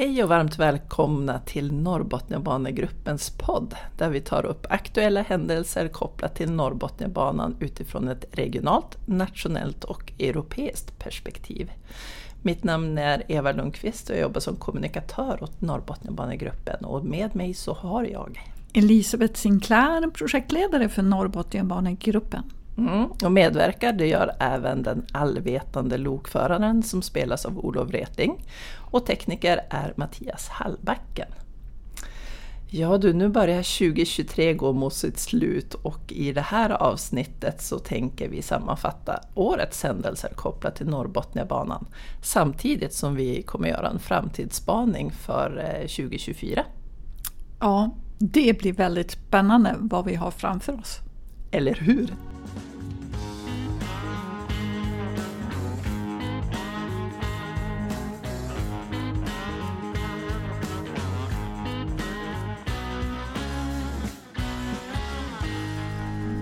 Hej och varmt välkomna till Norrbotniabanegruppens podd där vi tar upp aktuella händelser kopplat till Norrbotniabanan utifrån ett regionalt, nationellt och europeiskt perspektiv. Mitt namn är Eva Lundqvist och jag jobbar som kommunikatör åt Norrbotniabanegruppen och med mig så har jag Elisabeth Sinclair, projektledare för Norrbotniabanegruppen. Mm, och medverkar det gör även den allvetande lokföraren som spelas av Olof Wreting och tekniker är Mattias Hallbacken. Ja du, nu börjar 2023 gå mot sitt slut och i det här avsnittet så tänker vi sammanfatta årets händelser kopplat till Norrbotniabanan samtidigt som vi kommer göra en framtidsspaning för 2024. Eh, ja, det blir väldigt spännande vad vi har framför oss. Eller hur?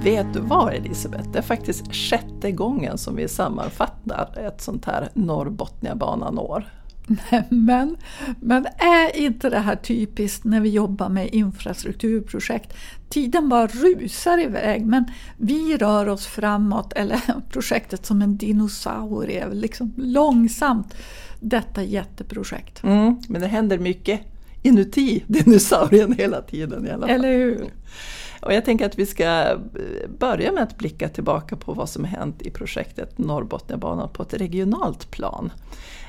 Vet du vad Elisabeth? Det är faktiskt sjätte gången som vi sammanfattar ett sånt här Norrbotniabanan-år. Men, men är inte det här typiskt när vi jobbar med infrastrukturprojekt? Tiden bara rusar iväg men vi rör oss framåt, eller projektet som en dinosaurie, liksom långsamt. Detta jätteprojekt. Mm, men det händer mycket inuti dinosaurien hela tiden i alla fall. Eller hur? Och jag tänker att vi ska eh, börja med att blicka tillbaka på vad som hänt i projektet Norrbotniabanan på ett regionalt plan.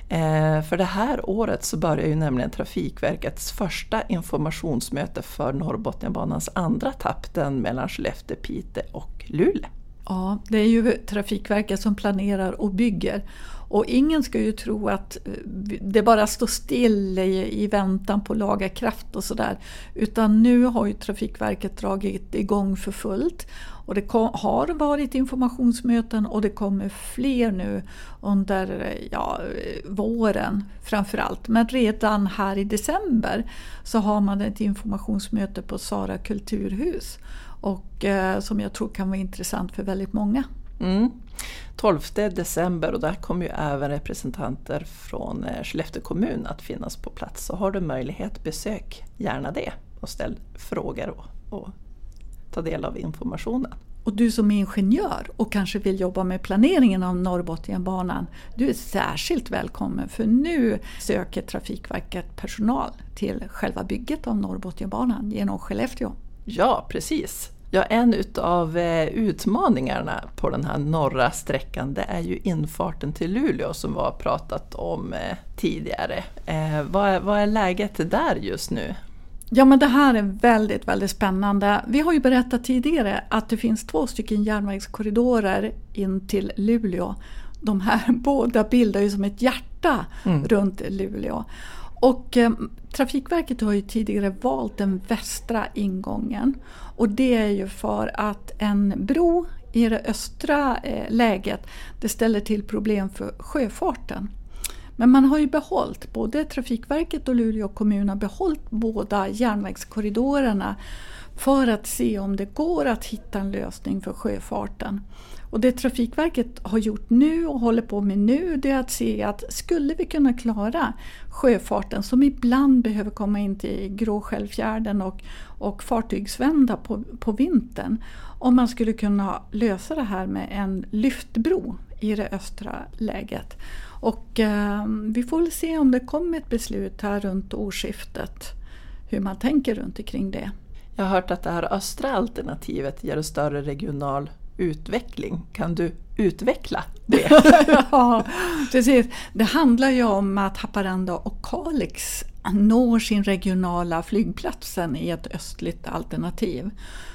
Eh, för det här året så börjar ju nämligen Trafikverkets första informationsmöte för Norrbotniabanans andra tapp, den mellan Skellefteå, Piteå och Luleå. Ja, det är ju Trafikverket som planerar och bygger. Och ingen ska ju tro att eh, det bara står still i, i väntan på lagarkraft och sådär. Utan nu har ju Trafikverket dragit igång för fullt. Och det kom, har varit informationsmöten och det kommer fler nu under eh, ja, våren framförallt. Men redan här i december så har man ett informationsmöte på Sara kulturhus. Och eh, som jag tror kan vara intressant för väldigt många. Mm. 12 december och där kommer ju även representanter från eh, Skellefteå kommun att finnas på plats. Så har du möjlighet, besök gärna det och ställ frågor och, och ta del av informationen. Och du som är ingenjör och kanske vill jobba med planeringen av Norrbotniabanan, du är särskilt välkommen för nu söker Trafikverket personal till själva bygget av Norrbotniabanan genom Skellefteå. Ja, precis. Ja, en utav eh, utmaningarna på den här norra sträckan det är ju infarten till Luleå som vi har pratat om eh, tidigare. Eh, vad, är, vad är läget där just nu? Ja men det här är väldigt, väldigt spännande. Vi har ju berättat tidigare att det finns två stycken järnvägskorridorer in till Luleå. De här båda bildar ju som ett hjärta mm. runt Luleå. Och eh, Trafikverket har ju tidigare valt den västra ingången. Och det är ju för att en bro i det östra eh, läget det ställer till problem för sjöfarten. Men man har ju behållit, både Trafikverket och Luleå kommun har behållit båda järnvägskorridorerna för att se om det går att hitta en lösning för sjöfarten. Och det Trafikverket har gjort nu och håller på med nu det är att se att skulle vi kunna klara sjöfarten som ibland behöver komma in till Gråskällfjärden och, och fartygsvända på, på vintern. Om man skulle kunna lösa det här med en lyftbro i det östra läget. Och eh, vi får väl se om det kommer ett beslut här runt årsskiftet. Hur man tänker runt omkring det. Jag har hört att det här östra alternativet ger en större regional utveckling. Kan du utveckla det? ja, precis. Det handlar ju om att Haparanda och Kalix når sin regionala flygplatsen i ett östligt alternativ.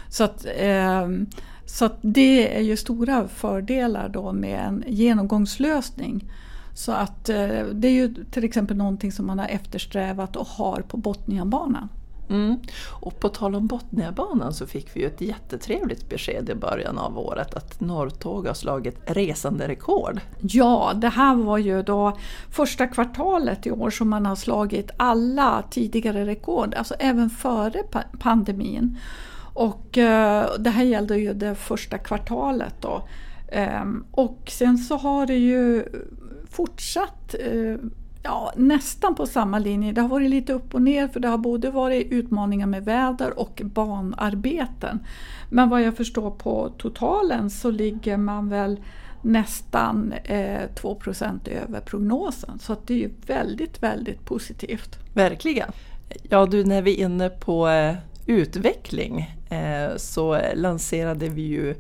Så att, eh, så att det är ju stora fördelar då med en genomgångslösning. Så att eh, det är ju till exempel någonting som man har eftersträvat och har på Botniabanan. Mm. Och på tal om Botniabanan så fick vi ju ett jättetrevligt besked i början av året att Norrtåg har slagit resanderekord. Ja, det här var ju då första kvartalet i år som man har slagit alla tidigare rekord, alltså även före pandemin. Och eh, det här gällde ju det första kvartalet då. Eh, och sen så har det ju fortsatt eh, ja, nästan på samma linje. Det har varit lite upp och ner för det har både varit utmaningar med väder och banarbeten. Men vad jag förstår på totalen så ligger man väl nästan eh, 2 över prognosen. Så att det är ju väldigt, väldigt positivt. Verkligen. Ja du, när vi är inne på eh, utveckling eh, så lanserade vi ju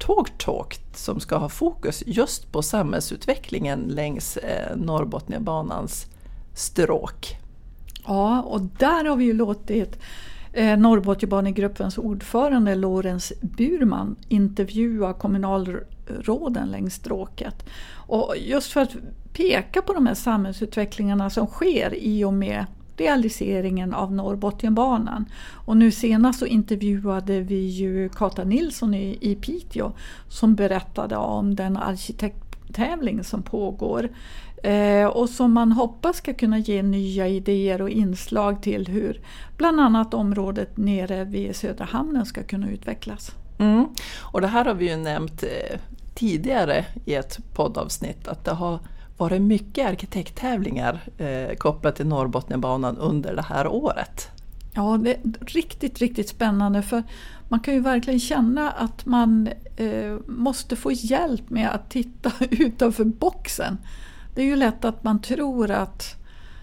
Talk som ska ha fokus just på samhällsutvecklingen längs eh, Norrbotniabanans stråk. Ja, och där har vi ju låtit eh, Norrbotniabanegruppens ordförande Lorenz Burman intervjua kommunalråden längs stråket. Och just för att peka på de här samhällsutvecklingarna som sker i och med realiseringen av Norrbotniabanan. Och nu senast så intervjuade vi ju Kata Nilsson i, i Piteå som berättade om den arkitekttävling som pågår eh, och som man hoppas ska kunna ge nya idéer och inslag till hur bland annat området nere vid Södra hamnen ska kunna utvecklas. Mm. Och det här har vi ju nämnt eh, tidigare i ett poddavsnitt att det har varit mycket arkitekttävlingar eh, kopplat till Norrbotniabanan under det här året. Ja, det är riktigt, riktigt spännande för man kan ju verkligen känna att man eh, måste få hjälp med att titta utanför boxen. Det är ju lätt att man tror att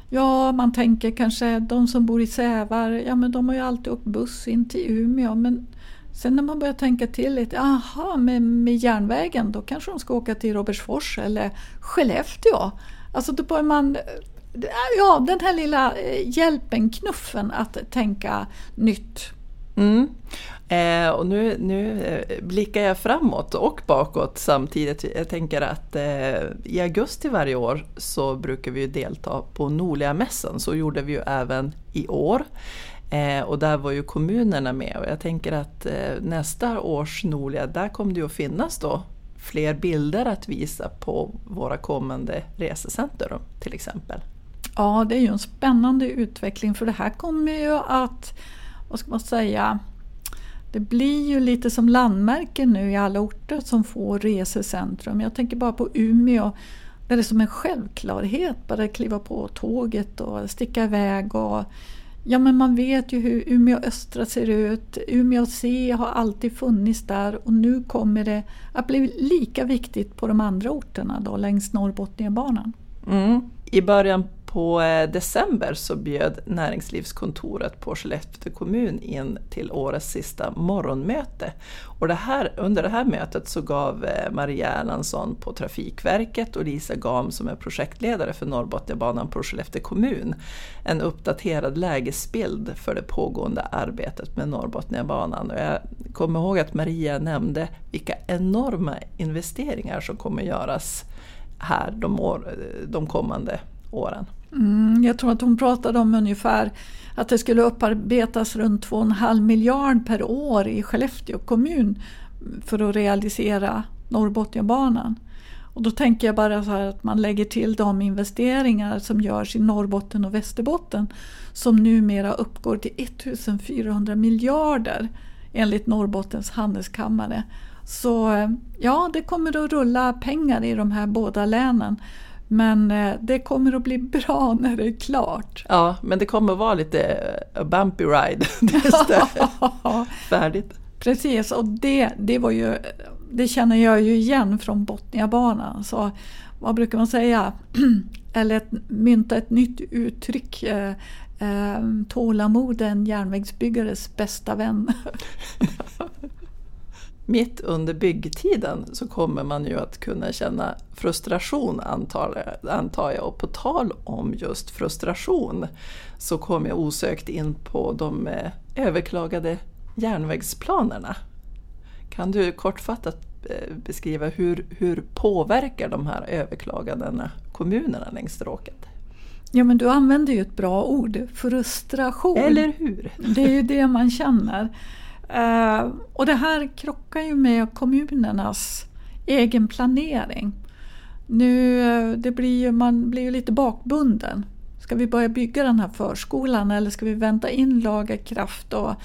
Ja, man tänker kanske de som bor i Sävar, ja men de har ju alltid åkt buss in till Umeå. Men Sen när man börjar tänka till lite, aha, med, med järnvägen då kanske de ska åka till Robertsfors eller Skellefteå. Alltså då börjar man, eh, ja den här lilla eh, hjälpen, knuffen att tänka nytt. Mm. Eh, och nu, nu eh, blickar jag framåt och bakåt samtidigt. Jag tänker att eh, i augusti varje år så brukar vi delta på Norliga mässan. så gjorde vi ju även i år. Eh, och där var ju kommunerna med och jag tänker att eh, nästa års Nolia, där kommer det ju att finnas då fler bilder att visa på våra kommande resecenter till exempel. Ja, det är ju en spännande utveckling för det här kommer ju att, vad ska man säga, det blir ju lite som landmärken nu i alla orter som får resecentrum. Jag tänker bara på Umeå där det är som en självklarhet bara att kliva på tåget och sticka iväg och Ja men man vet ju hur Umeå östra ser ut. Umeå C har alltid funnits där och nu kommer det att bli lika viktigt på de andra orterna då längs Norrbotniabanan. Mm. I början på eh, december så bjöd näringslivskontoret på Skellefteå kommun in till årets sista morgonmöte. Och det här, under det här mötet så gav eh, Maria Erlandsson på Trafikverket och Lisa Gam som är projektledare för Norrbotniabanan på Skellefteå kommun en uppdaterad lägesbild för det pågående arbetet med Norrbotniabanan. Och jag kommer ihåg att Maria nämnde vilka enorma investeringar som kommer göras här de, år, eh, de kommande åren. Mm, jag tror att hon pratade om ungefär att det skulle upparbetas runt 2,5 miljard per år i Skellefteå kommun för att realisera Norrbotniabanan. Och då tänker jag bara så här att man lägger till de investeringar som görs i Norrbotten och Västerbotten som numera uppgår till 1400 miljarder enligt Norrbottens handelskammare. Så eh, ja, det kommer att rulla pengar i de här båda länen. Men eh, det kommer att bli bra när det är klart. Ja, men det kommer att vara lite a eh, bumpy ride tills det är färdigt. Precis, och det, det, var ju, det känner jag ju igen från Botniabanan. Så vad brukar man säga? Eller ett, mynta ett nytt uttryck. Eh, eh, tålamod är en järnvägsbyggares bästa vän. Mitt under byggtiden så kommer man ju att kunna känna frustration antar, jag. Och på tal om just frustration så kom jag osökt in på de eh, överklagade järnvägsplanerna. Kan du kortfattat eh, beskriva hur, hur påverkar de här överklagandena kommunerna längs stråket? Ja men du använder ju ett bra ord, frustration. Eller hur? Det är ju det man känner. Uh, och det här krockar ju med kommunernas egen planering. Nu, eh, det blir ju, man blir ju lite bakbunden. Ska vi börja bygga den här förskolan eller ska vi vänta in lagerkraft? Och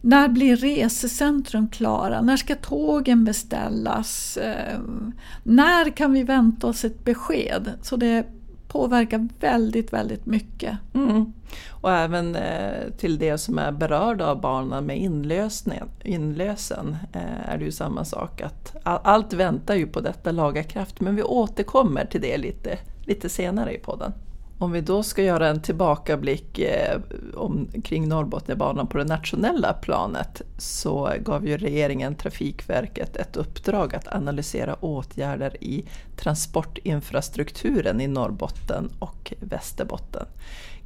när blir resecentrum klara? När ska tågen beställas? Uh, när kan vi vänta oss ett besked? Så det påverkar väldigt, väldigt mycket. Mm. Och även eh, till det som är berörda av barnen med inlösen eh, är det ju samma sak. att all, Allt väntar ju på detta lagarkraft men vi återkommer till det lite, lite senare i podden. Om vi då ska göra en tillbakablick eh, om, kring Norrbotniabanan på det nationella planet så gav ju regeringen Trafikverket ett uppdrag att analysera åtgärder i transportinfrastrukturen i Norrbotten och Västerbotten.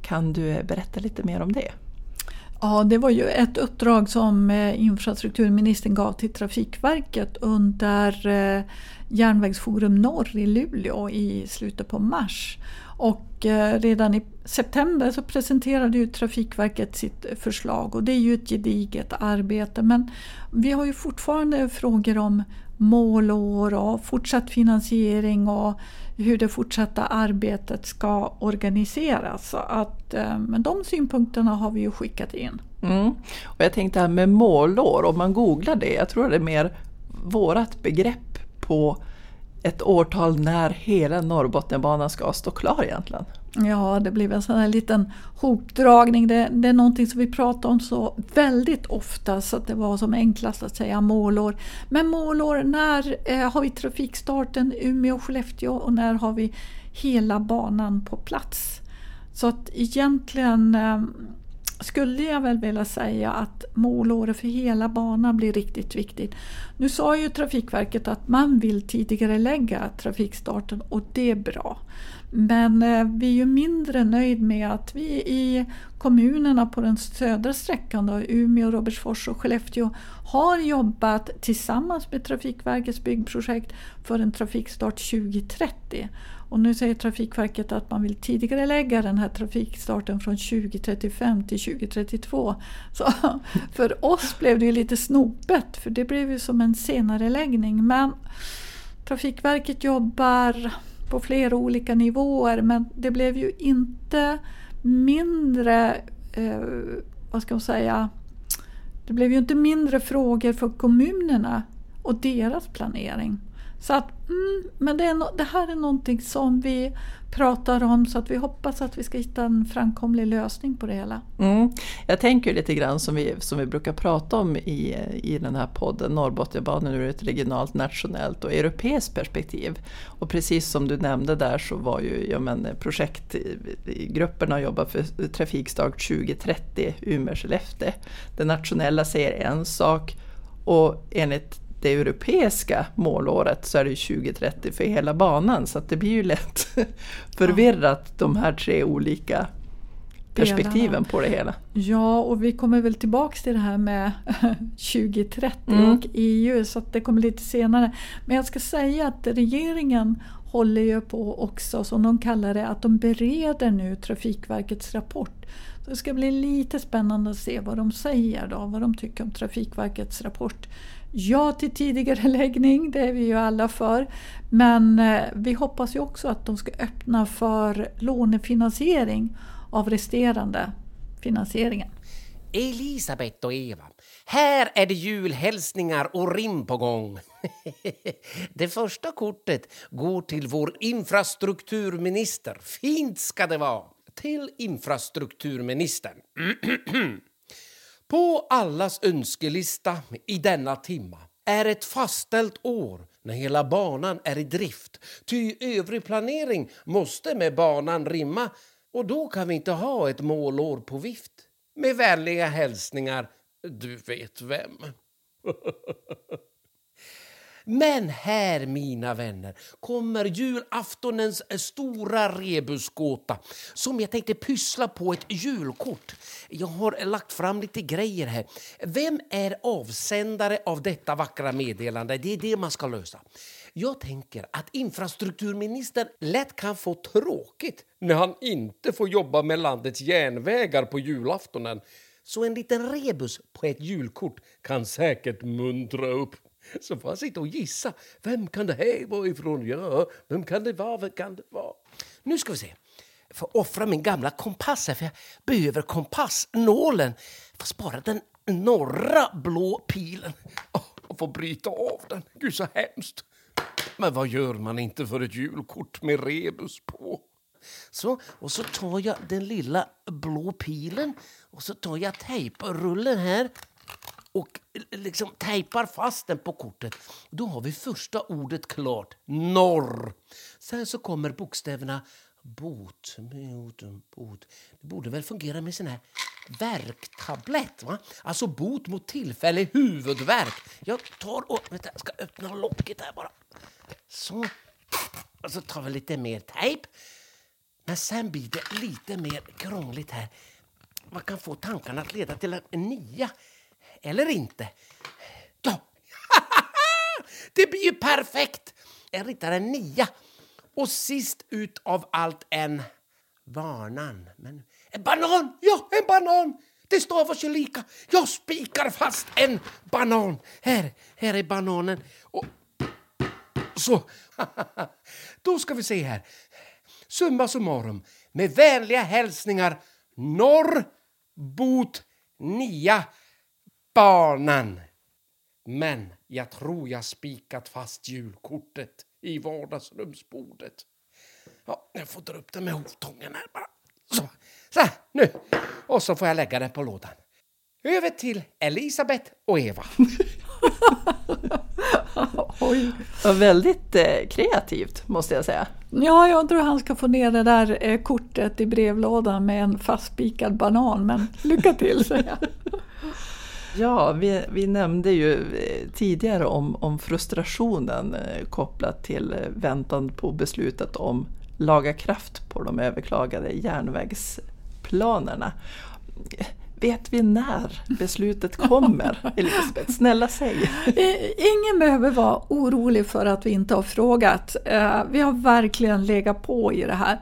Kan du eh, berätta lite mer om det? Ja, det var ju ett uppdrag som eh, infrastrukturministern gav till Trafikverket under eh, Järnvägsforum Norr i Luleå i slutet på mars. Och eh, redan i september så presenterade ju Trafikverket sitt förslag och det är ju ett gediget arbete men vi har ju fortfarande frågor om målår och fortsatt finansiering och hur det fortsatta arbetet ska organiseras. Så att, eh, men de synpunkterna har vi ju skickat in. Mm. Och jag tänkte här med målår, om man googlar det, jag tror det är mer vårat begrepp på ett årtal när hela Norrbotniabanan ska stå klar egentligen? Ja, det blir en sån här liten hopdragning. Det, det, är någonting som vi pratar om så väldigt ofta så att det var som enklast att säga målår. Men målår, när eh, har vi trafikstarten Umeå-Skellefteå och när har vi hela banan på plats? Så att egentligen eh, skulle jag väl vilja säga att målåret för hela banan blir riktigt viktigt. Nu sa ju Trafikverket att man vill tidigare lägga trafikstarten och det är bra. Men eh, vi är ju mindre nöjd med att vi i kommunerna på den södra sträckan, då, Umeå, Robertsfors och Skellefteå, har jobbat tillsammans med Trafikverkets byggprojekt för en trafikstart 2030. Och nu säger Trafikverket att man vill tidigare lägga den här trafikstarten från 2035 till 2032. Så för oss blev det ju lite snopet för det blev ju som en senare läggning. Men Trafikverket jobbar på flera olika nivåer men det blev ju inte mindre, eh, vad ska man säga, det blev ju inte mindre frågor för kommunerna och deras planering. Så att, mm, men det, är no det här är någonting som vi pratar om så att vi hoppas att vi ska hitta en framkomlig lösning på det hela. Mm. Jag tänker lite grann som vi, som vi brukar prata om i, i den här podden, Norrbotniabanan ur ett regionalt, nationellt och europeiskt perspektiv. Och precis som du nämnde där så var ju ja, men, projektgrupperna jobbar för trafikstart 2030 Umeå-Skellefteå. Det nationella säger en sak och enligt det europeiska målåret så är det 2030 för hela banan så det blir ju lätt förvirrat de här tre olika perspektiven på det hela. Ja, och vi kommer väl tillbaks till det här med 2030 mm. och EU så det kommer lite senare. Men jag ska säga att regeringen håller ju på också, som de kallar det, att de bereder nu Trafikverkets rapport. Så det ska bli lite spännande att se vad de säger då, vad de tycker om Trafikverkets rapport ja till tidigare läggning, det är vi ju alla för. Men eh, vi hoppas ju också att de ska öppna för lånefinansiering av resterande finansieringen. Elisabeth och Eva, här är det julhälsningar och rim på gång. Det första kortet går till vår infrastrukturminister. Fint ska det vara! Till infrastrukturministern. På allas önskelista i denna timma är ett fastställt år när hela banan är i drift. Ty övrig planering måste med banan rimma och då kan vi inte ha ett målår på vift. Med vänliga hälsningar, du vet vem. Men här, mina vänner, kommer julaftonens eh, stora rebusgåta som jag tänkte pyssla på ett julkort. Jag har lagt fram lite grejer här. Vem är avsändare av detta vackra meddelande? Det är det man ska lösa. Jag tänker att infrastrukturministern lätt kan få tråkigt när han inte får jobba med landets järnvägar på julaftonen. Så en liten rebus på ett julkort kan säkert muntra upp så får han sitta och gissa. Vem kan det här vara ifrån? Ja, vem kan det vara? Vem kan det vara? Nu ska vi se. Jag får offra min gamla kompass här, för jag behöver kompassnålen. Jag får spara den norra blå pilen och få bryta av den. Gud, så hemskt. Men vad gör man inte för ett julkort med rebus på? Så, och så tar jag den lilla blå pilen och så tar jag tejprullen här och liksom tejpar fast den på kortet. Då har vi första ordet klart. Norr. Sen så kommer bokstäverna bot, bot, bot. Det borde väl fungera med sån här värktablett, va? Alltså bot mot tillfällig huvudvärk. Jag tar och vänta, jag ska öppna locket här bara. Så. Och så tar vi lite mer tejp. Men sen blir det lite mer krångligt här. Man kan få tankarna att leda till en nia? eller inte. Ja. det blir ju perfekt! En ritar en nia. Och sist ut av allt en banan. Men, en banan! Ja, en banan! Det stavas ju lika. Jag spikar fast en banan. Här, här är bananen. Och så. Då ska vi se här. Summa summarum. Med vänliga hälsningar Norrbot 9 barnen. Men jag tror jag spikat fast julkortet i vardagsrumsbordet. Ja, jag får dra upp det med hovtången här bara. Så, så nu. Och så får jag lägga det på lådan. Över till Elisabeth och Eva. Oj. Väldigt eh, kreativt måste jag säga. Ja, jag tror han ska få ner det där eh, kortet i brevlådan med en fastspikad banan, men lycka till säger jag. Ja, vi, vi nämnde ju eh, tidigare om, om frustrationen eh, kopplat till eh, väntan på beslutet om laga kraft på de överklagade järnvägsplanerna. Vet vi när beslutet kommer, Elisabeth? Snälla säg! Ingen behöver vara orolig för att vi inte har frågat. Vi har verkligen legat på i det här.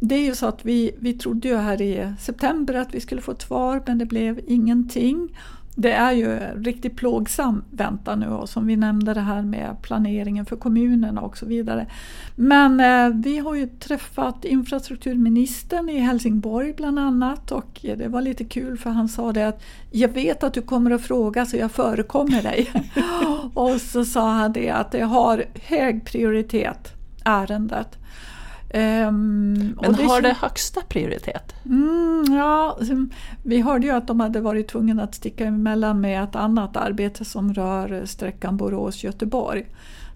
Det är ju så att vi, vi trodde ju här i september att vi skulle få ett svar men det blev ingenting det är ju riktigt plågsam väntan nu och som vi nämnde det här med planeringen för kommunerna och så vidare. Men eh, vi har ju träffat infrastrukturministern i Helsingborg bland annat och det var lite kul för han sa det att jag vet att du kommer att fråga så jag förekommer dig. och så sa han det att det har hög prioritet, ärendet. Um, Men det har det högsta prioritet? Mm, ja, vi hörde ju att de hade varit tvungna att sticka emellan med ett annat arbete som rör sträckan Borås-Göteborg.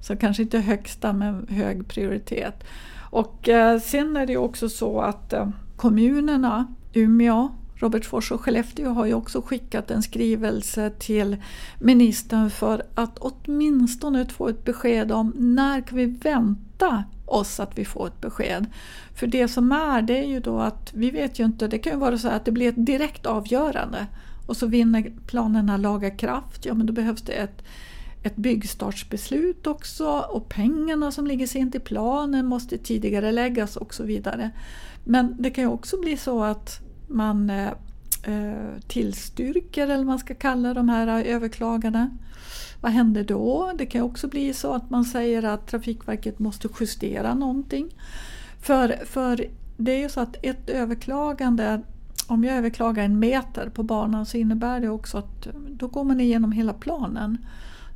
Så kanske inte högsta men hög prioritet. Och eh, sen är det också så att eh, kommunerna, Umeå, Robertsfors och Skellefteå har ju också skickat en skrivelse till ministern för att åtminstone få ett besked om när kan vi vänta oss att vi får ett besked. För det som är, det är ju då att vi vet ju inte, det kan ju vara så att det blir ett direkt avgörande och så vinner planerna laga kraft, ja men då behövs det ett, ett byggstartsbeslut också och pengarna som ligger sent i planen måste tidigare läggas och så vidare. Men det kan ju också bli så att man eh, Eh, tillstyrker, eller vad man ska kalla de här överklagandena. Vad händer då? Det kan också bli så att man säger att Trafikverket måste justera någonting. För, för det är ju så att ett överklagande, om jag överklagar en meter på banan så innebär det också att eh, då går man igenom hela planen.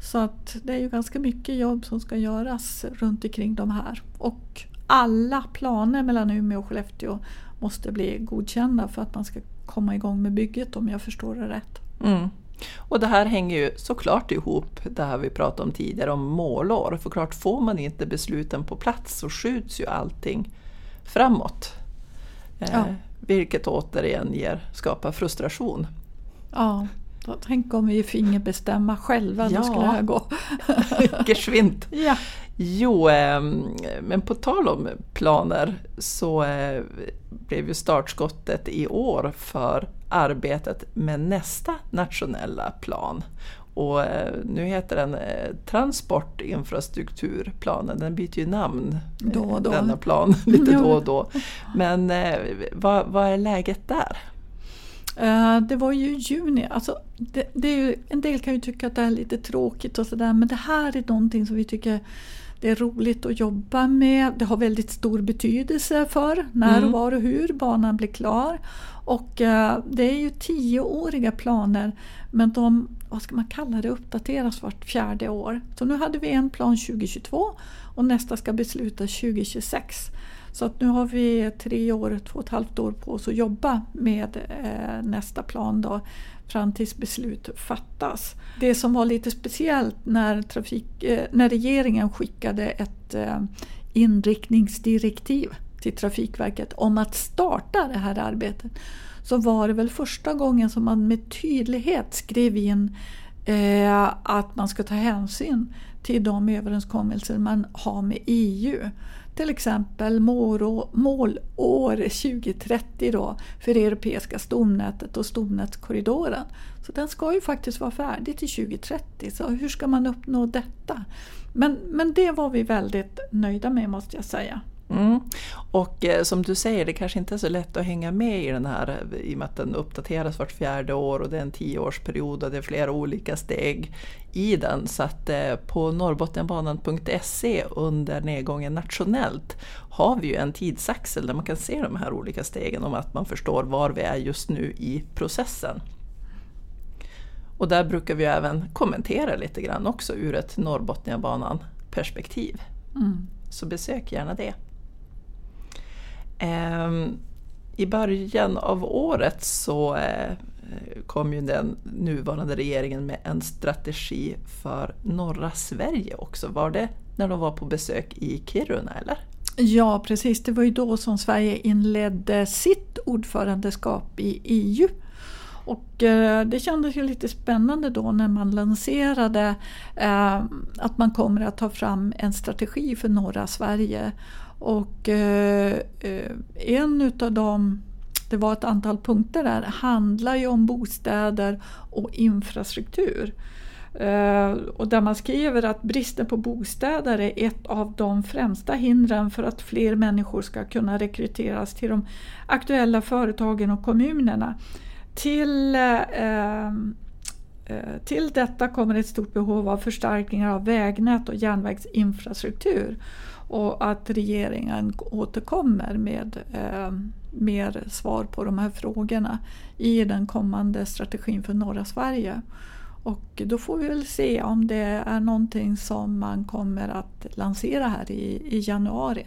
Så att det är ju ganska mycket jobb som ska göras runt omkring de här. Och alla planer mellan Umeå och Skellefteå måste bli godkända för att man ska komma igång med bygget om jag förstår det rätt. Mm. Och det här hänger ju såklart ihop, det här vi pratade om tidigare, om målår. För klart, får man inte besluten på plats så skjuts ju allting framåt. Eh, ja. vilket återigen ger, skapar frustration. Ja, tänk om vi finge bestämma själva, ja. då skulle det här gå. Geschwint. Ja. Jo, eh, men på tal om planer så eh, blev ju startskottet i år för arbetet med nästa nationella plan. Och eh, nu heter den eh, Transportinfrastrukturplanen, den byter ju namn, då och då. denna plan, lite då och då. Men vad, vad är läget där? Det var ju juni. Alltså, det, det är ju, en del kan ju tycka att det är lite tråkigt och sådär men det här är någonting som vi tycker det är roligt att jobba med. Det har väldigt stor betydelse för när, mm. var och hur banan blir klar. Och eh, det är ju tioåriga planer men de, vad ska man kalla det, uppdateras vart fjärde år. Så nu hade vi en plan 2022 och nästa ska beslutas 2026. Så att nu har vi tre år, två och ett halvt år på oss att jobba med eh, nästa plan då, fram tills beslut fattas. Det som var lite speciellt när, trafik, eh, när regeringen skickade ett eh, inriktningsdirektiv till Trafikverket om att starta det här arbetet så var det väl första gången som man med tydlighet skrev in eh, att man ska ta hänsyn till de överenskommelser man har med EU. Till exempel målår 2030 då för det europeiska stomnätet och stomnätskorridoren. Så den ska ju faktiskt vara färdig till 2030, så hur ska man uppnå detta? Men, men det var vi väldigt nöjda med måste jag säga. Mm. Och eh, som du säger, det kanske inte är så lätt att hänga med i den här i och med att den uppdateras vart fjärde år och det är en tioårsperiod och det är flera olika steg i den. Så att eh, på norrbotniabanan.se under nedgången nationellt har vi ju en tidsaxel där man kan se de här olika stegen om att man förstår var vi är just nu i processen. Och där brukar vi även kommentera lite grann också ur ett Norrbotniabanan perspektiv. Mm. Så besök gärna det. Ehm, I början av året så eh, kom ju den nuvarande regeringen med en strategi för norra Sverige också. Var det när de var på besök i Kiruna eller? Ja precis, det var ju då som Sverige inledde sitt ordförandeskap i EU. Och eh, det kändes ju lite spännande då när man lanserade eh, att man kommer att ta fram en strategi för norra Sverige. Och eh, eh, en utav dem, det var ett antal punkter där, handlar ju om bostäder och infrastruktur. Eh, och där man skriver att bristen på bostäder är ett av de främsta hindren för att fler människor ska kunna rekryteras till de aktuella företagen och kommunerna. Till, eh, Eh, till detta kommer ett stort behov av förstärkningar av vägnät och järnvägsinfrastruktur och att regeringen återkommer med eh, mer svar på de här frågorna i den kommande strategin för norra Sverige. Och då får vi väl se om det är någonting som man kommer att lansera här i, i januari.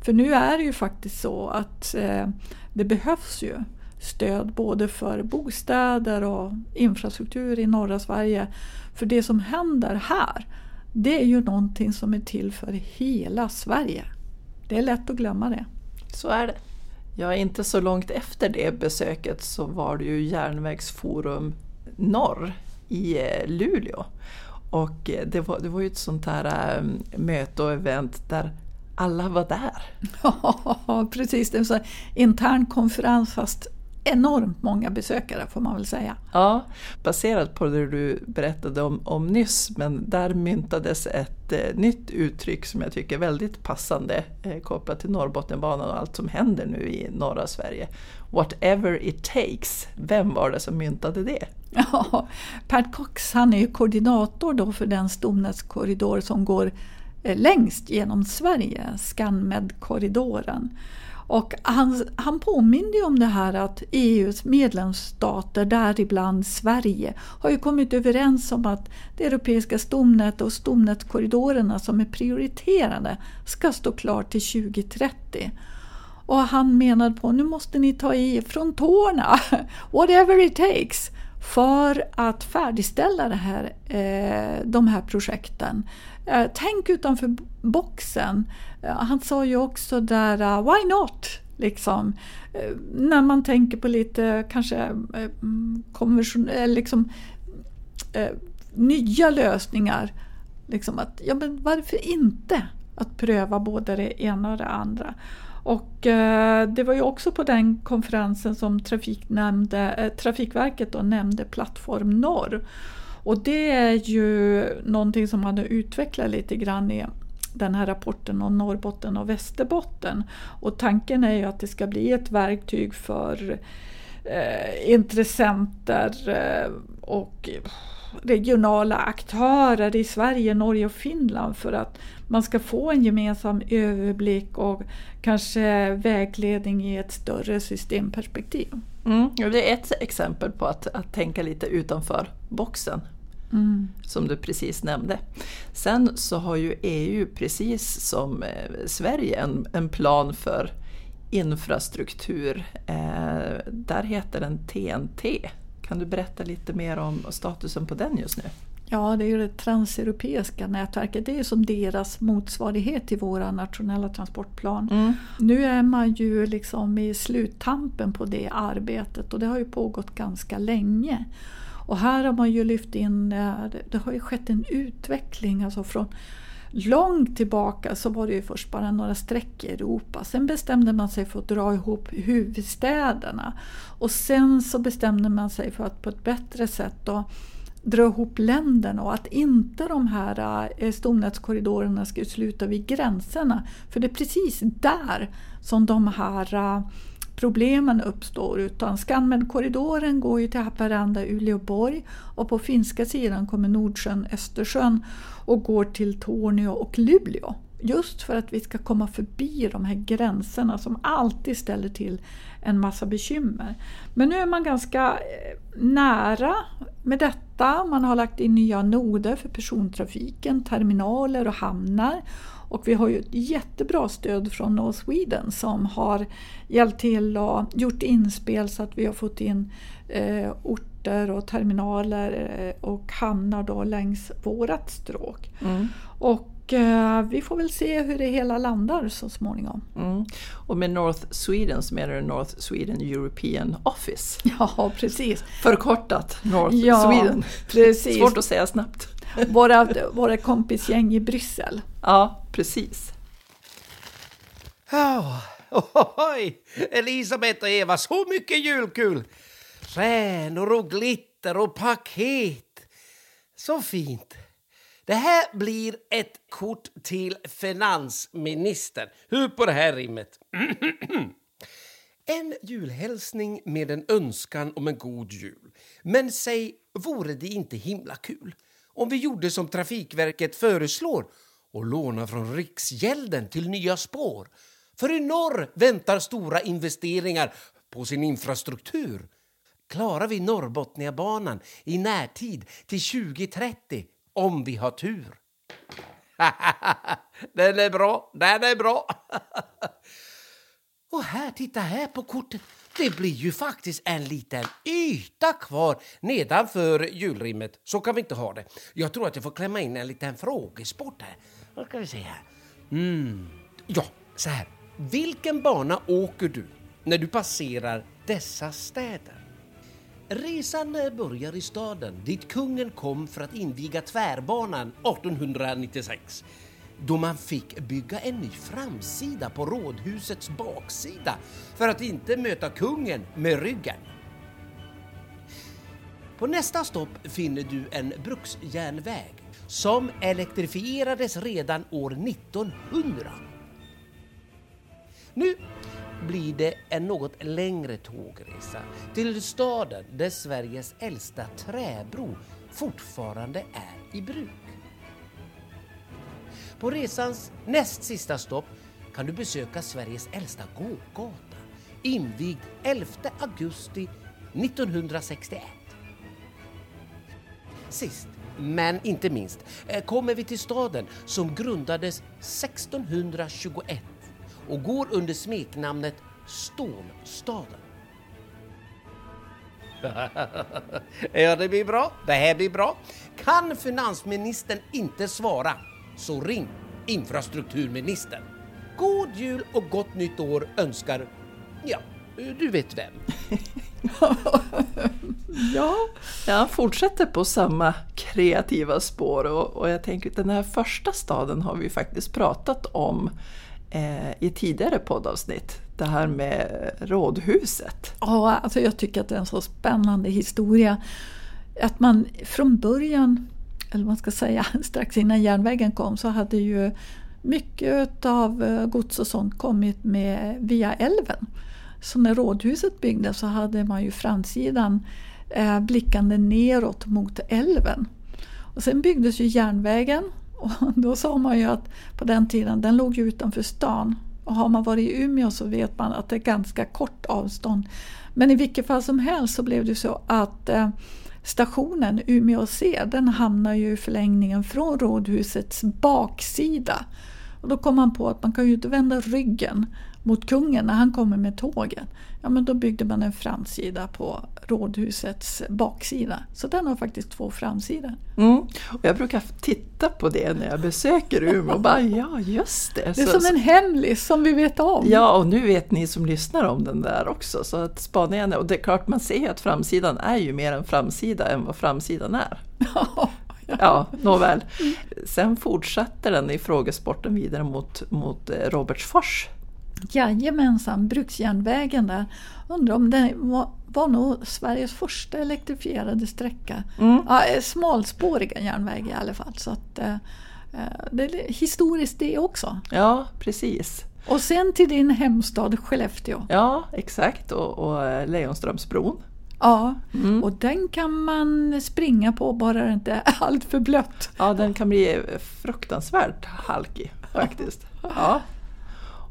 För nu är det ju faktiskt så att eh, det behövs ju stöd både för bostäder och infrastruktur i norra Sverige. För det som händer här, det är ju någonting som är till för hela Sverige. Det är lätt att glömma det. Så är det. Ja, inte så långt efter det besöket så var det ju Järnvägsforum Norr i eh, Luleå. Och eh, det var, det var ju ett sånt här um, möte och event där alla var där. Ja, precis. Det var en intern konferens fast enormt många besökare får man väl säga. Ja, baserat på det du berättade om, om nyss, men där myntades ett eh, nytt uttryck som jag tycker är väldigt passande eh, kopplat till Norrbotniabanan och allt som händer nu i norra Sverige. Whatever it takes, vem var det som myntade det? Ja, Pat Cox han är koordinator då för den stomnätskorridor som går eh, längst genom Sverige, ScanMed-korridoren. Och han, han påminde om det här att EUs medlemsstater, däribland Sverige, har ju kommit överens om att det europeiska stomnätet och stomnätskorridorerna som är prioriterade ska stå klart till 2030. Och han menade på nu måste ni ta i från tårna, whatever it takes, för att färdigställa det här, eh, de här projekten. Eh, tänk utanför boxen. Eh, han sa ju också där, eh, why not? Liksom, när man tänker på lite kanske konversion, liksom, nya lösningar. Liksom att, ja, men varför inte att pröva både det ena och det andra? Och eh, det var ju också på den konferensen som Trafik nämnde, eh, Trafikverket då nämnde Plattform Norr. Och det är ju någonting som man har utvecklat lite grann i den här rapporten om Norrbotten och Västerbotten. Och tanken är ju att det ska bli ett verktyg för eh, intressenter eh, och regionala aktörer i Sverige, Norge och Finland för att man ska få en gemensam överblick och kanske vägledning i ett större systemperspektiv. Mm, det är ett exempel på att, att tänka lite utanför boxen mm. som du precis nämnde. Sen så har ju EU precis som eh, Sverige en, en plan för infrastruktur. Eh, där heter den TNT. Kan du berätta lite mer om statusen på den just nu? Ja, det är ju det transeuropeiska nätverket. Det är som deras motsvarighet till våra nationella transportplan. Mm. Nu är man ju liksom i sluttampen på det arbetet och det har ju pågått ganska länge. Och här har man ju lyft in, eh, det har ju skett en utveckling alltså från Långt tillbaka så var det ju först bara några streck i Europa. Sen bestämde man sig för att dra ihop huvudstäderna. Och sen så bestämde man sig för att på ett bättre sätt då dra ihop länderna och att inte de här eh, stomnätskorridorerna ska sluta vid gränserna. För det är precis där som de här eh, problemen uppstår. Utan Scanmed-korridoren går ju till Haparanda, Uleåborg och på finska sidan kommer Nordsjön, Östersjön och går till Torneå och Luleå. Just för att vi ska komma förbi de här gränserna som alltid ställer till en massa bekymmer. Men nu är man ganska eh, nära med detta. Man har lagt in nya noder för persontrafiken, terminaler och hamnar. Och vi har ju ett jättebra stöd från North Sweden som har hjälpt till och gjort inspel så att vi har fått in eh, orter och terminaler eh, och hamnar då längs vårat stråk. Mm. Och eh, vi får väl se hur det hela landar så småningom. Mm. Och med North Sweden så menar du North Sweden European Office? Ja, precis. Förkortat North ja, Sweden. Precis. Svårt att säga snabbt. Våra, våra kompisgäng i Bryssel. Ja, precis. Oh, oj! Elisabeth och Eva, så mycket julkul! Stjärnor och glitter och paket. Så fint. Det här blir ett kort till finansministern. Hur på det här rimmet? en julhälsning med en önskan om en god jul. Men säg, vore det inte himla kul om vi gjorde som Trafikverket föreslår och låna från Riksgälden till nya spår? För i norr väntar stora investeringar på sin infrastruktur. Klarar vi Norrbotniabanan i närtid till 2030 om vi har tur. den är bra, den är bra. Och här, titta här på kortet. Det blir ju faktiskt en liten yta kvar nedanför julrimmet. Så kan vi inte ha det. Jag tror att jag får klämma in en liten frågesport här. Vad ska vi se här? Mm. Ja, så här. Vilken bana åker du när du passerar dessa städer? Resan börjar i staden dit kungen kom för att inviga tvärbanan 1896 då man fick bygga en ny framsida på rådhusets baksida för att inte möta kungen med ryggen. På nästa stopp finner du en bruksjärnväg som elektrifierades redan år 1900. Nu blir det en något längre tågresa till staden där Sveriges äldsta träbro fortfarande är i bruk. På resans näst sista stopp kan du besöka Sveriges äldsta gågata invigd 11 augusti 1961. Sist men inte minst eh, kommer vi till staden som grundades 1621 och går under smeknamnet Stålstaden. ja, det blir bra. Det här blir bra. Kan finansministern inte svara så ring infrastrukturministern. God jul och gott nytt år önskar, ja, du vet vem. ja. Jag fortsätter på samma kreativa spår och, och jag tänker att den här första staden har vi faktiskt pratat om eh, i tidigare poddavsnitt. Det här med rådhuset. Ja, alltså jag tycker att det är en så spännande historia. Att man från början, eller man ska säga, strax innan järnvägen kom så hade ju mycket av eh, gods och sånt kommit med via älven. Så när rådhuset byggdes så hade man ju framsidan eh, blickande neråt mot älven. Och sen byggdes ju järnvägen och då sa man ju att på den tiden, den låg ju utanför stan. Och har man varit i Umeå så vet man att det är ganska kort avstånd. Men i vilket fall som helst så blev det så att eh, stationen Umeå C, den hamnar ju i förlängningen från rådhusets baksida. Och då kom man på att man kan ju inte vända ryggen mot kungen när han kommer med tågen. Ja, men då byggde man en framsida på rådhusets baksida. Så den har faktiskt två framsidor. Mm. Och jag brukar titta på det när jag besöker Umeå och bara ja, just det. Det är så, som en hemlis som vi vet om. Ja, och nu vet ni som lyssnar om den där också. Så att spana igen Och det är klart, man ser ju att framsidan är ju mer en framsida än vad framsidan är. Ja. Ja, nåväl. Sen fortsätter den i frågesporten vidare mot, mot eh, Robertsfors. Jajamensan, bruksjärnvägen där. Undrar om det var, var nog Sveriges första elektrifierade sträcka. Mm. Ja, eh, smalspåriga järnväg i alla fall. Så att, eh, eh, det är historiskt det också. Ja, precis. Och sen till din hemstad Skellefteå. Ja, exakt. Och, och Lejonströmsbron. Ja, mm. och den kan man springa på bara det inte är allt för blött. Ja, den kan bli fruktansvärt halkig faktiskt. Ja.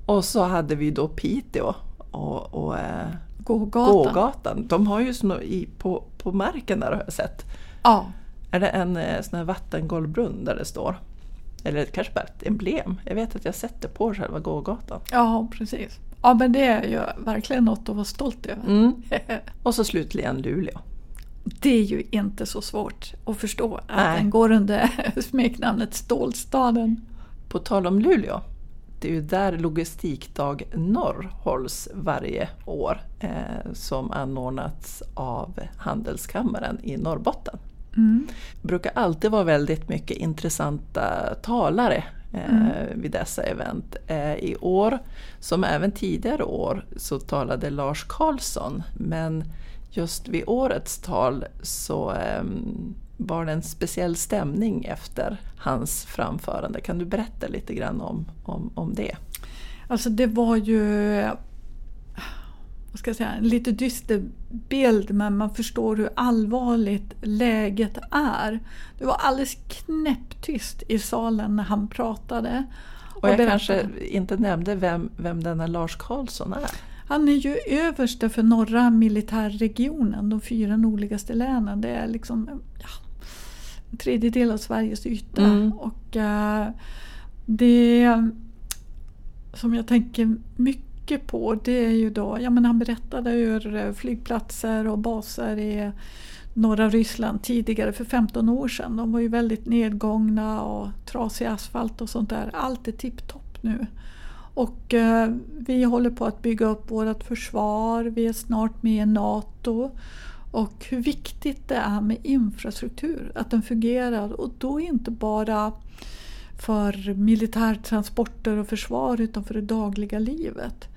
Och så hade vi då Piteå och, och eh, Gågatan. Gågatan. De har ju såna i, på, på marken där har jag sett. Ja. Är det en eh, sån här vattengolvbrunn där det står? Eller kanske bara ett emblem. Jag vet att jag sett det på själva gågatan. Ja, precis. Ja, men det är ju verkligen något att vara stolt över. Mm. Och så slutligen Luleå. Det är ju inte så svårt att förstå att Nej. den går under smeknamnet Stålstaden. På tal om Luleå det är ju där Logistikdag Norr hålls varje år eh, som anordnats av Handelskammaren i Norrbotten. Mm. Det brukar alltid vara väldigt mycket intressanta talare eh, mm. vid dessa event. Eh, I år, som även tidigare år, så talade Lars Karlsson men just vid årets tal så ehm, var det en speciell stämning efter hans framförande. Kan du berätta lite grann om, om, om det? Alltså det var ju vad ska jag säga, en lite dyster bild men man förstår hur allvarligt läget är. Det var alldeles knäpptyst i salen när han pratade. Och, och jag berättade. kanske inte nämnde vem, vem denna Lars Karlsson är? Han är ju överste för norra militärregionen, de fyra nordligaste länen. Det är liksom ja, tredjedel av Sveriges yta. Mm. Och uh, det som jag tänker mycket på det är ju då, ja men han berättade hur flygplatser och baser i norra Ryssland tidigare för 15 år sedan. De var ju väldigt nedgångna och trasig asfalt och sånt där. Allt är tipptopp nu. Och eh, vi håller på att bygga upp vårt försvar, vi är snart med i NATO. Och hur viktigt det är med infrastruktur, att den fungerar. Och då inte bara för militärtransporter och försvar utan för det dagliga livet.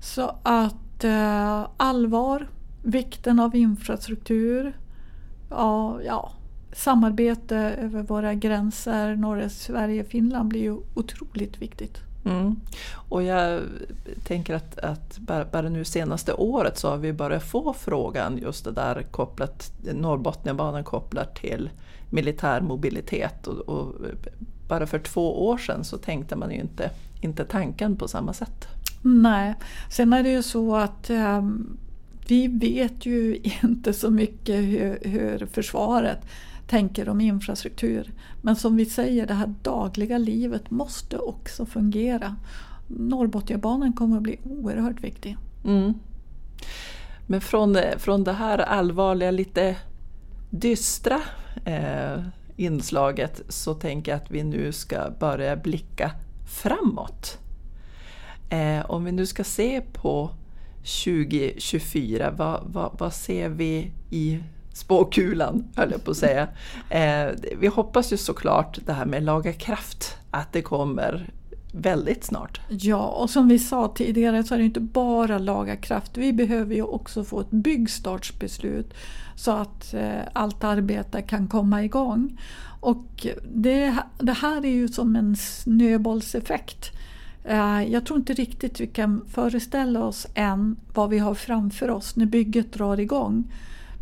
Så att eh, allvar, vikten av infrastruktur, ja, ja, samarbete över våra gränser, norra Sverige, Finland blir ju otroligt viktigt. Mm. Och jag tänker att, att bara, nu senaste året så har vi börjat få frågan just det där kopplat, Norrbotniabanan kopplat till militär mobilitet. Och, och, bara för två år sedan så tänkte man ju inte, inte tanken på samma sätt. Nej, sen är det ju så att um, vi vet ju inte så mycket hur, hur försvaret tänker om infrastruktur. Men som vi säger, det här dagliga livet måste också fungera. Norrbotniabanan kommer att bli oerhört viktig. Mm. Men från, från det här allvarliga, lite dystra eh, inslaget så tänker jag att vi nu ska börja blicka framåt. Eh, om vi nu ska se på 2024, vad, vad, vad ser vi i spåkulan, höll jag på att säga. Eh, vi hoppas ju såklart det här med laga kraft, att det kommer väldigt snart. Ja, och som vi sa tidigare så är det inte bara laga kraft. Vi behöver ju också få ett byggstartsbeslut så att eh, allt arbete kan komma igång. Och det, det här är ju som en snöbollseffekt. Eh, jag tror inte riktigt vi kan föreställa oss än vad vi har framför oss när bygget drar igång.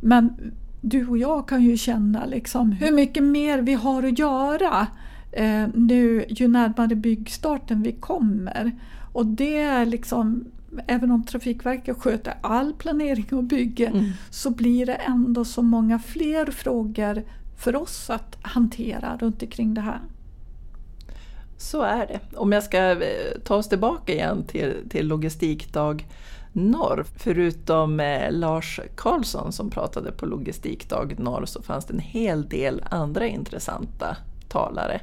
Men du och jag kan ju känna liksom hur mycket mer vi har att göra eh, nu ju närmare byggstarten vi kommer. Och det är liksom även om Trafikverket sköter all planering och bygge Mm. så blir det ändå så många fler frågor för oss att hantera runt omkring det här. Så är det. Om jag ska eh, ta oss tillbaka igen till, till Logistikdag Norr. Förutom eh, Lars Karlsson som pratade på Logistikdag Norr så fanns det en hel del andra intressanta talare.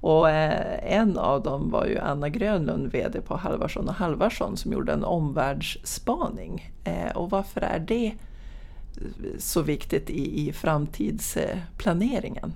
Och eh, en av dem var ju Anna Grönlund, VD på Halvarsson och Halvarsson som gjorde en omvärldsspaning. Eh, och varför är det så viktigt i, i framtidsplaneringen?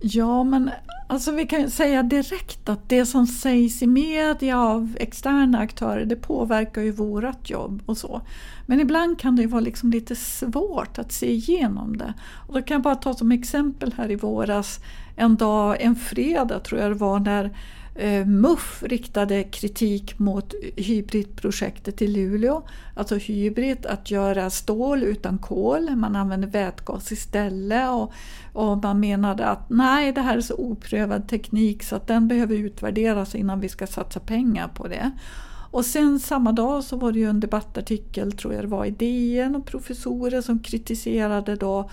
Ja, men alltså vi kan ju säga direkt att det som sägs i media av externa aktörer det påverkar ju vårat jobb och så. Men ibland kan det ju vara liksom lite svårt att se igenom det. Och då kan jag bara ta som exempel här i våras en dag, en fredag tror jag det var, när Eh, MUF riktade kritik mot hybridprojektet i Luleå. Alltså Hybrid, att göra stål utan kol, man använder vätgas istället. Och, och man menade att nej, det här är så oprövad teknik så att den behöver utvärderas innan vi ska satsa pengar på det. Och sen samma dag så var det ju en debattartikel, tror jag det var, i DN och professorer som kritiserade då,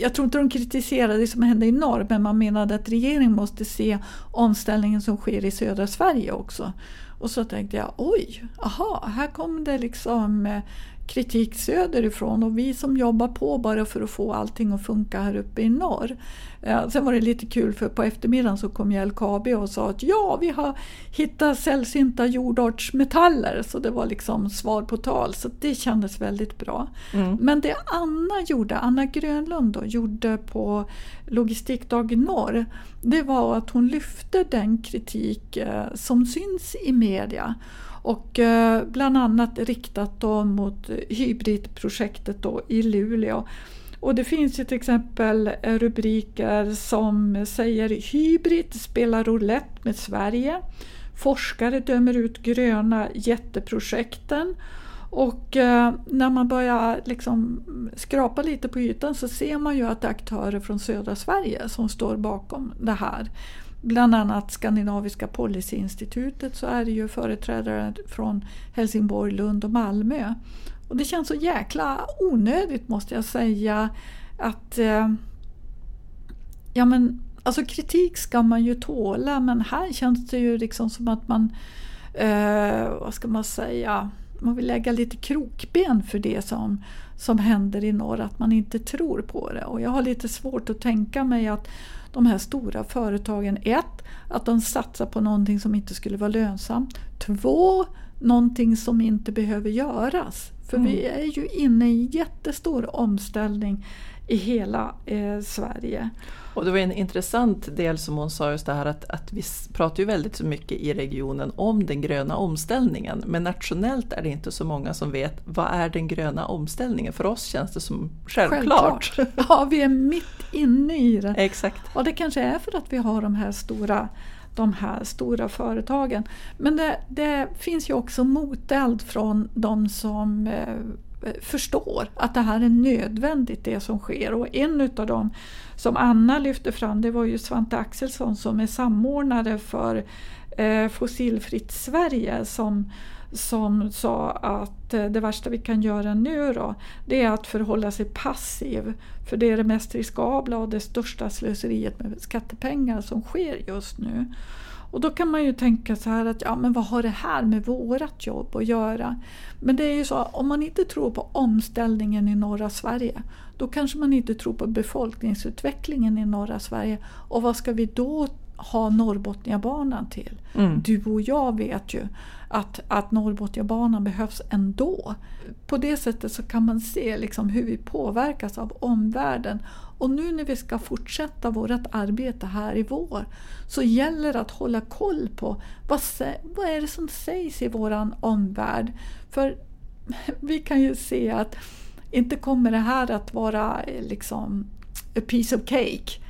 jag tror inte de kritiserade det som hände i norr, men man menade att regeringen måste se omställningen som sker i södra Sverige också. Och så tänkte jag, oj, aha, här kom det liksom eh, kritik söderifrån och vi som jobbar på bara för att få allting att funka här uppe i norr. Eh, Sen var det lite kul för på eftermiddagen så kom LKAB och sa att ja, vi har hittat sällsynta jordartsmetaller. Så det var liksom svar på tal, så det kändes väldigt bra. Mm. Men det Anna gjorde, Anna Grönlund då, gjorde på Logistikdag Norr, det var att hon lyfte den kritik eh, som syns i media. Och eh, bland annat riktat då mot hybridprojektet då i Luleå. Och det finns ju till exempel eh, rubriker som säger Hybrid spelar roulette med Sverige. Forskare dömer ut gröna jätteprojekten. Och eh, när man börjar liksom skrapa lite på ytan så ser man ju att det är aktörer från södra Sverige som står bakom det här. Bland annat Skandinaviska policyinstitutet så är det ju företrädare från Helsingborg, Lund och Malmö. Och det känns så jäkla onödigt måste jag säga att eh, ja men alltså kritik ska man ju tåla men här känns det ju liksom som att man eh, vad ska man säga man vill lägga lite krokben för det som, som händer i norr, att man inte tror på det. Och jag har lite svårt att tänka mig att de här stora företagen, ett, att de satsar på någonting som inte skulle vara lönsamt. Två, någonting som inte behöver göras. För Mm. vi är ju inne i en jättestor omställning i hela eh, Sverige. Och det var en intressant del som hon sa just det här att, att vi pratar ju väldigt så mycket i regionen om den gröna omställningen. Men nationellt är det inte så många som vet vad är den gröna omställningen. För oss känns det som självklart. Ja, vi är mitt inne i det. Exakt. Och det kanske är för att vi har de här stora, de här stora företagen. Men det, det finns ju också moteld från de som eh, Eh, förstår att det här är nödvändigt det som sker. Och en utav dem som Anna lyfte fram det var ju Svante Axelsson som är samordnare för eh, Fossilfritt Sverige som som sa att eh, det värsta vi kan göra nu då, det är att förhålla sig passiv. För det är det mest riskabla och det största slöseriet med skattepengar som sker just nu. Och då kan man ju tänka så här att ja, men vad har det här med vårat jobb att göra? Men det är ju så, om man inte tror på omställningen i norra Sverige, då kanske man inte tror på befolkningsutvecklingen i norra Sverige. Och vad ska vi då ha Norrbotniabanan till? Mm. Du och jag vet ju att, att Norrbotniabanan behövs ändå. På det sättet så kan man se liksom hur vi påverkas av omvärlden. Och nu när vi ska fortsätta vårt arbete här i vår så gäller det att hålla koll på vad, vad är det som sägs i våran omvärld. För vi kan ju se att inte kommer det här att vara eh, liksom a piece of cake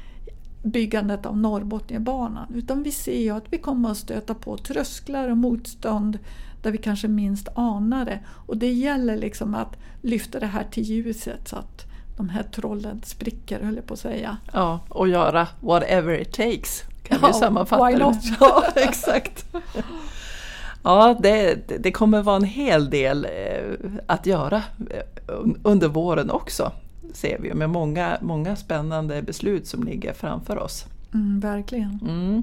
byggandet av Norrbotniabanan. Utan vi ser ju att vi kommer att stöta på trösklar och motstånd där vi kanske minst anar det. Och det gäller liksom att lyfta det här till ljuset så att de här trollen spricker, höll jag på att säga. Ja, och göra whatever it takes. Kan Ja, vi sammanfatta why det not? med. Ja, exakt. Ja, det, det kommer vara en hel del eh, att göra eh, under våren också, ser vi, med många, många spännande beslut som ligger framför oss. Mm, verkligen. Mm.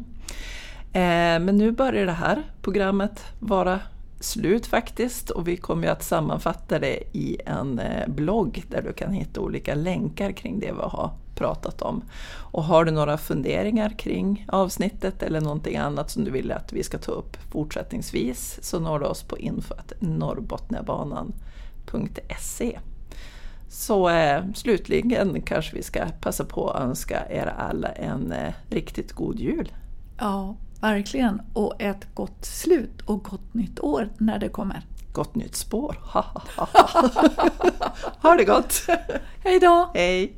Eh, men nu börjar det här programmet vara slut faktiskt och vi kommer att sammanfatta det i en blogg där du kan hitta olika länkar kring det vi har pratat om. Och har du några funderingar kring avsnittet eller någonting annat som du vill att vi ska ta upp fortsättningsvis så når du oss på info.norrbotniabanan.se. Så eh, slutligen kanske vi ska passa på att önska er alla en eh, riktigt god jul. Ja, verkligen. Och ett gott slut och gott nytt år när det kommer. Gott nytt spår. ha det gott! Hej då! Hej!